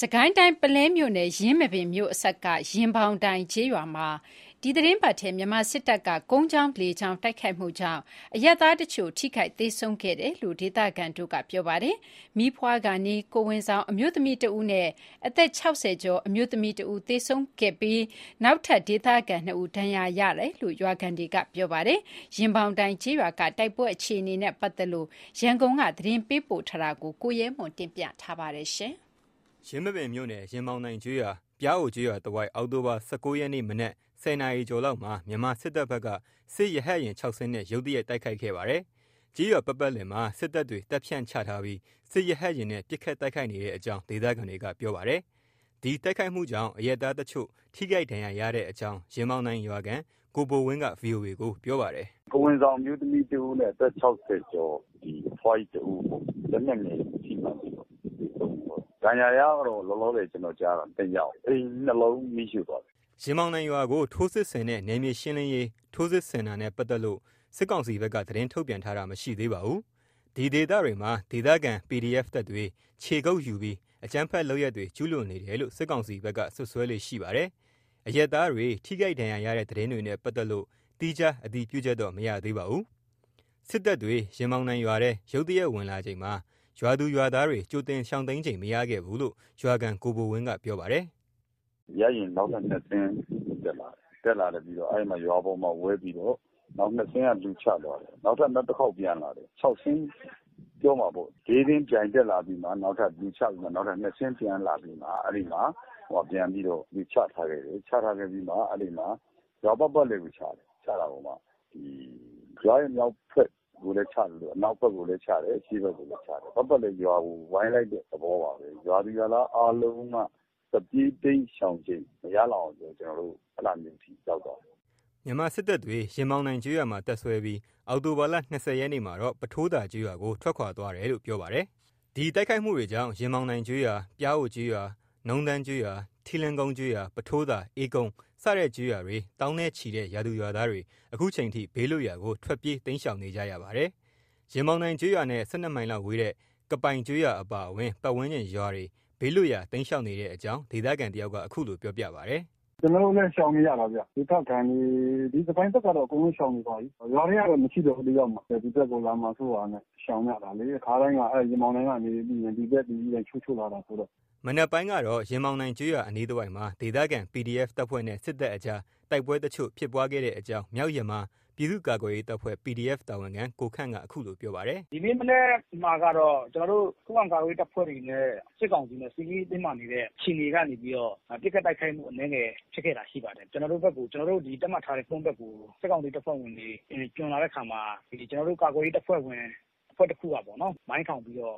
စစ်ကိုင်းတိုင်း ပုလဲမြို့နယ် ယင်းမာပင်မြို့အစပ်က ရင်ပေါင်တိုင်ကျေးရွာမှာ ဒီသီတင်းပတ်ထဲ မြန်မာစစ်တပ်က ကုန်းကြောင်း လေကြောင်း တိုက်ခိုက်မှုကြောင့် အရပ်သားတချို့ ထိခိုက်သေဆုံးခဲ့တယ်လို့ ဒေသခံတွေက ပြောပါတယ်။မီးဖွားကာနီး ကိုယ်ဝန်ဆောင် အမျိုးသမီးတဦးနဲ့ အသက် ၆၀ ကျော် အမျိုးသမီးတဦး သေဆုံးခဲ့ပြီး နောက်ထပ် ဒေသခံ ၂ ဦး ဒဏ်ရာရတယ်လို့ ရွာခံတွေက ပြောပါတယ်။ရင်ပေါင်တိုင်ကျေးရွာက တိုက်ပွဲအခြေအနေနဲ့ ပတ်သက်လို့ ရန်ကုန်က သတင်းပေးပို့ထားတာကို ကိုရဲမွန်ကတင်ပြထားပါတယ်။ ယင်းမာပင်မြို့နယ်ရင်ပေါင်တိုင်ကျေးရွာ၊ပျားအိုကျေးရွာတဝိုက်အောက်တိုဘာ၁၉ရက်နေ့မနက်၁၀နာရီကျော်လောက်မှာမြန်မာစစ်တပ်ဘက်ကစစ်ရဟတ်ယာဉ်၆စင်းနဲ့ရုတ်တရက်တိုက်ခိုက်ခဲ့ပါတယ်။ကျေးရွာပတ်ပတ်လည်မှာစစ်တပ်တွေတပ်ဖြန့်ချထားပြီးစစ်ရဟတ်ယာဉ်နဲ့ပစ်ခတ်တိုက်ခိုက်နေတဲ့အကြောင်းဒေသခံတွေကပြောပါတယ်။ဒီတိုက်ခိုက်မှုကြောင့်အရပ်သားတချို့ထိခိုက်ဒဏ်ရာရတဲ့အကြောင်းရင်ပေါင်တိုင်ရွာခံကိုဘိုဝင်းကဗွီအိုအေကိုပြောပါတယ်။ကိုယ်ဝန်ဆောင်အမျိုးသမီးတဦးနဲ့အသက်၆၀ကျော်အဖွားကြီးတဦးလက်နက်ငယ်ထိမှန်ပြီးတော့သေဆုံးသွားတယ်။ ဒဏ်ရာရကတော့လောလောဆယ်ကျနော်ကြားတာ၂ယောက်။အိမ်၂လုံးမီးရှို့သွားတယ်။ရင်ပေါင်တိုင်ရွာကိုထိုးစစ်ဆင်တဲ့နယ်မြေရှင်းလင်းရေးထိုးစစ်ဆင်တာနဲ့ပတ်သက်လို့စစ်ကောင်စီဘက်ကသတင်းထုတ်ပြန်ထားတာမရှိသေးပါဘူး။ဒီဒေသတွေမှာဒေသခံ PDF တပ်တွေခြေကုတ်ယူပြီးအကြမ်းဖက်လုပ်ရပ်တွေကျူးလွန်နေတယ်လို့စစ်ကောင်စီဘက်ကစွပ်စွဲလေ့ရှိပါတယ်။အရပ်သားတွေထိခိုက်ဒဏ်ရာရတဲ့သတင်းတွေနဲ့ပတ်သက်လို့သီးခြားအတည်ပြုချက်တော့မရသေးပါဘူး။စစ်တပ်တွေရင်ပေါင်တိုင်ရွာထဲရုတ်တရက်ဝင်လာချိန်မှာ ရွာသူရွာသားတွေ ကြိုတင်ရှောင်တိမ်းချိန် မရခဲ့ဘူးလို့ ရွာခံ ကိုဘိုဝင်းက ပြောပါတယ်။“ရဟတ်ယာဉ်နောက်ထပ် ၂ စင်းတက်လာတယ်။တက်လာပြီးတော့ အဲဒီမှာ ရွာပေါ်မှာ ဝဲပြီးတော့ နောက် ၂ စင်းက လူချသွားတယ်။နောက်ထပ် နောက်တခေါက်ပြန်လာတယ်။၆ စင်းပြောမှာပေါ့။၄ စင်းပြိုင်တက်လာပြီးမှ နောက်ထပ်လူချပြီးမှ နောက်ထပ် ၂ စင်းပြန်လာပြီးမှ အဲဒီမှာ ပြန်ပြီးတော့ လူချထားခဲ့တယ်။ချထားခဲ့ပြီးမှ အဲဒီမှာ ရွာပတ်ပတ်လည်ကို ချတယ်။ချတာကိုမှ ရွာရဲ့မြောက်ဘက် ကိုလည်းချသလိုအနောက်ဘက်ကိုလည်းချတယ်အရှေ့ဘက်ကိုလည်းချတယ်။ပတ်ပတ်လည်ရွာကိုဝိုင်းလိုက်တဲ့သဘောပါပဲ။ရွာသူရွာသားအားလုံးကထွက်ပြေးတိမ်းရှောင်ချိန်မရလောက်အောင်ကျနော်တို့အဲဒါမျိုးအထိရောက်သွားတယ်။”မြန်မာစစ်တပ်တွေရင်ပေါင်တိုင်ကျေးရွာမှာတပ်စွဲပြီးအောက်တိုဘာလ၂၀ရက်နေ့မှာတော့ပုထိုးသာကျေးရွာကိုထွက်ခွာသွားတယ်လို့ပြောပါတယ်။ဒီတိုက်ခိုက်မှုတွေကြောင့်ရင်ပေါင်တိုင်ကျေးရွာ၊ပျားအိုကျေးရွာ၊နုံးတန်းကျေးရွာ၊ထီလင်ကုန်းကျေးရွာ၊ပုထိုးသာ၊အေးကုန်းစ တဲ့ကျေးရွာတွေသောင်းနဲ့ချီတဲ့ရွာသူရွာသားတွေ အခုချိန်ထိ ဘေးလွတ်ရာကို ထွက်ပြေးတိမ်းရှောင်နေကြရပါတယ်။ရင်ပေါင်တိုင်ကျေးရွာနဲ့ ၁၂ မိုင်လောက်ဝေးတဲ့ ကပိုင်ကျေးရွာအပါအဝင် ပတ်ဝန်းကျင်ရွာတွေ ဘေးလွတ်ရာ တိမ်းရှောင်နေတဲ့အကြောင်း ဒေသခံတယောက်က အခုလို ပြောပြပါတယ်။“ ကျနော်တို့လည်း ရှောင်နေရတာဗျ။ဒေသခံတွေ ဒီကပိုင်ဘက်ကတော့ အကုန်လုံးရှောင်နေပါပြီ။ရွာထဲကတော့ မရှိတော့ဘူး တယောက်မှ။ဒီဘက်ကို လာမှာစိုးတာနဲ့ ရှောင်ကြတာလေ။အခါတိုင်းက ရင်ပေါင်တိုင်ကနေပြီးရင် ဒီဘက်ချိုးချိုးလာတာဆိုတော့။”မနက်ပိုင်းကတော့ ရင်ပေါင်တိုင်ကျေးရွာအနီးတဝိုက်မှာ ဒေသခံ PDF တပ်ဖွဲ့နဲ့ စစ်တပ်အကြား တိုက်ပွဲတချို့ ဖြစ်ပွားခဲ့တဲ့အကြောင်း မြောက်ယမား ပြည်သူ့ကာကွယ်ရေးတပ်ဖွဲ့ PDF တာဝန်ခံ ကိုခန့်က အခုလိုပြောပါတယ်။“ဒီနေ့မနက်မှာကတော့ ကျနော်တို့ ခုခံကာကွယ်ရေးတပ်ဖွဲ့တွေနဲ့ စစ်ကောင်စီနဲ့ စစ်ရေးတင်းမာနေတဲ့ အခြေအနေကနေပြီးတော့ ပစ်ခတ်တိုက်ခိုက်မှု အနည်းငယ်ဖြစ်ခဲ့တာ ရှိပါတယ်။ကျနော်တို့ဘက်ကို ကျနော်တို့ သတ်မှတ်ထားတဲ့ ကုန်းဘက်ကို စစ်ကောင်စီတပ်ဖွဲ့ဝင်တွေ ကျွံလာတဲ့အခါမှာ ကျနော်တို့ ကာကွယ်ရေးတပ်ဖွဲ့ဝင် အဖွဲ့တခုကပေါ့နော်မိုင်းထောင်ပြီးတော့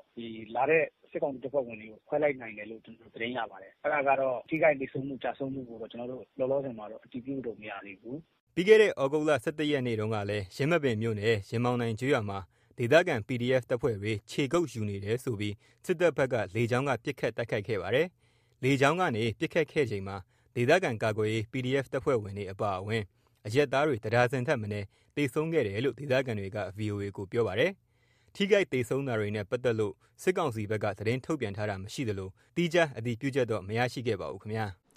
လာတဲ့စစ်ကောင်စီတပ်ဖွဲ့ဝင်တွေကိုခွဲလိုက်နိုင်တယ်လို့သတင်းရပါတယ်။အဲဒါကတော့ထိခိုက်သေဆုံးမှုကျဆုံးမှုကိုတော့ကျနော်တို့လောလောဆယ်မှာတော့အတည်ပြုလို့မရသေးဘူးပြီးခဲ့တဲ့ဩဂုတ်လ၁၁ရက်နေ့တုန်းကလည်းယင်းမာပင်မြို့နယ်ရင်ပေါင်တိုင်ကျေးရွာမှာဒေသခံ PDF တပ်ဖွဲ့တွေခြေကုတ်ယူနေတယ်ဆိုပြီးစစ်တပ်ဘက်ကလေကြောင်းကပစ်ခတ်တိုက်ခိုက်ခဲ့ပါတယ်။လေကြောင်းကနေပစ်ခတ်ခဲ့ချိန်မှာဒေသခံကာကွယ်ရေး PDF တပ်ဖွဲ့ဝင်တွေအပါအဝင်အရပ်သားတွေတဒါဇင်ထက်မနည်းသေဆုံးခဲ့တယ်လို့ဒေသခံတွေက VOA ကိုပြောပါတယ်။ ထိခိုက်သေဆုံးတာတွေနဲ့ ပတ်သက်လို့ စစ်ကောင်စီဘက်က သတင်းထုတ်ပြန်ထားတာမရှိသလို သီးခြားအတည်ပြုချက်တော့ မရရှိခဲ့ပါဘူးခင်ဗျာ။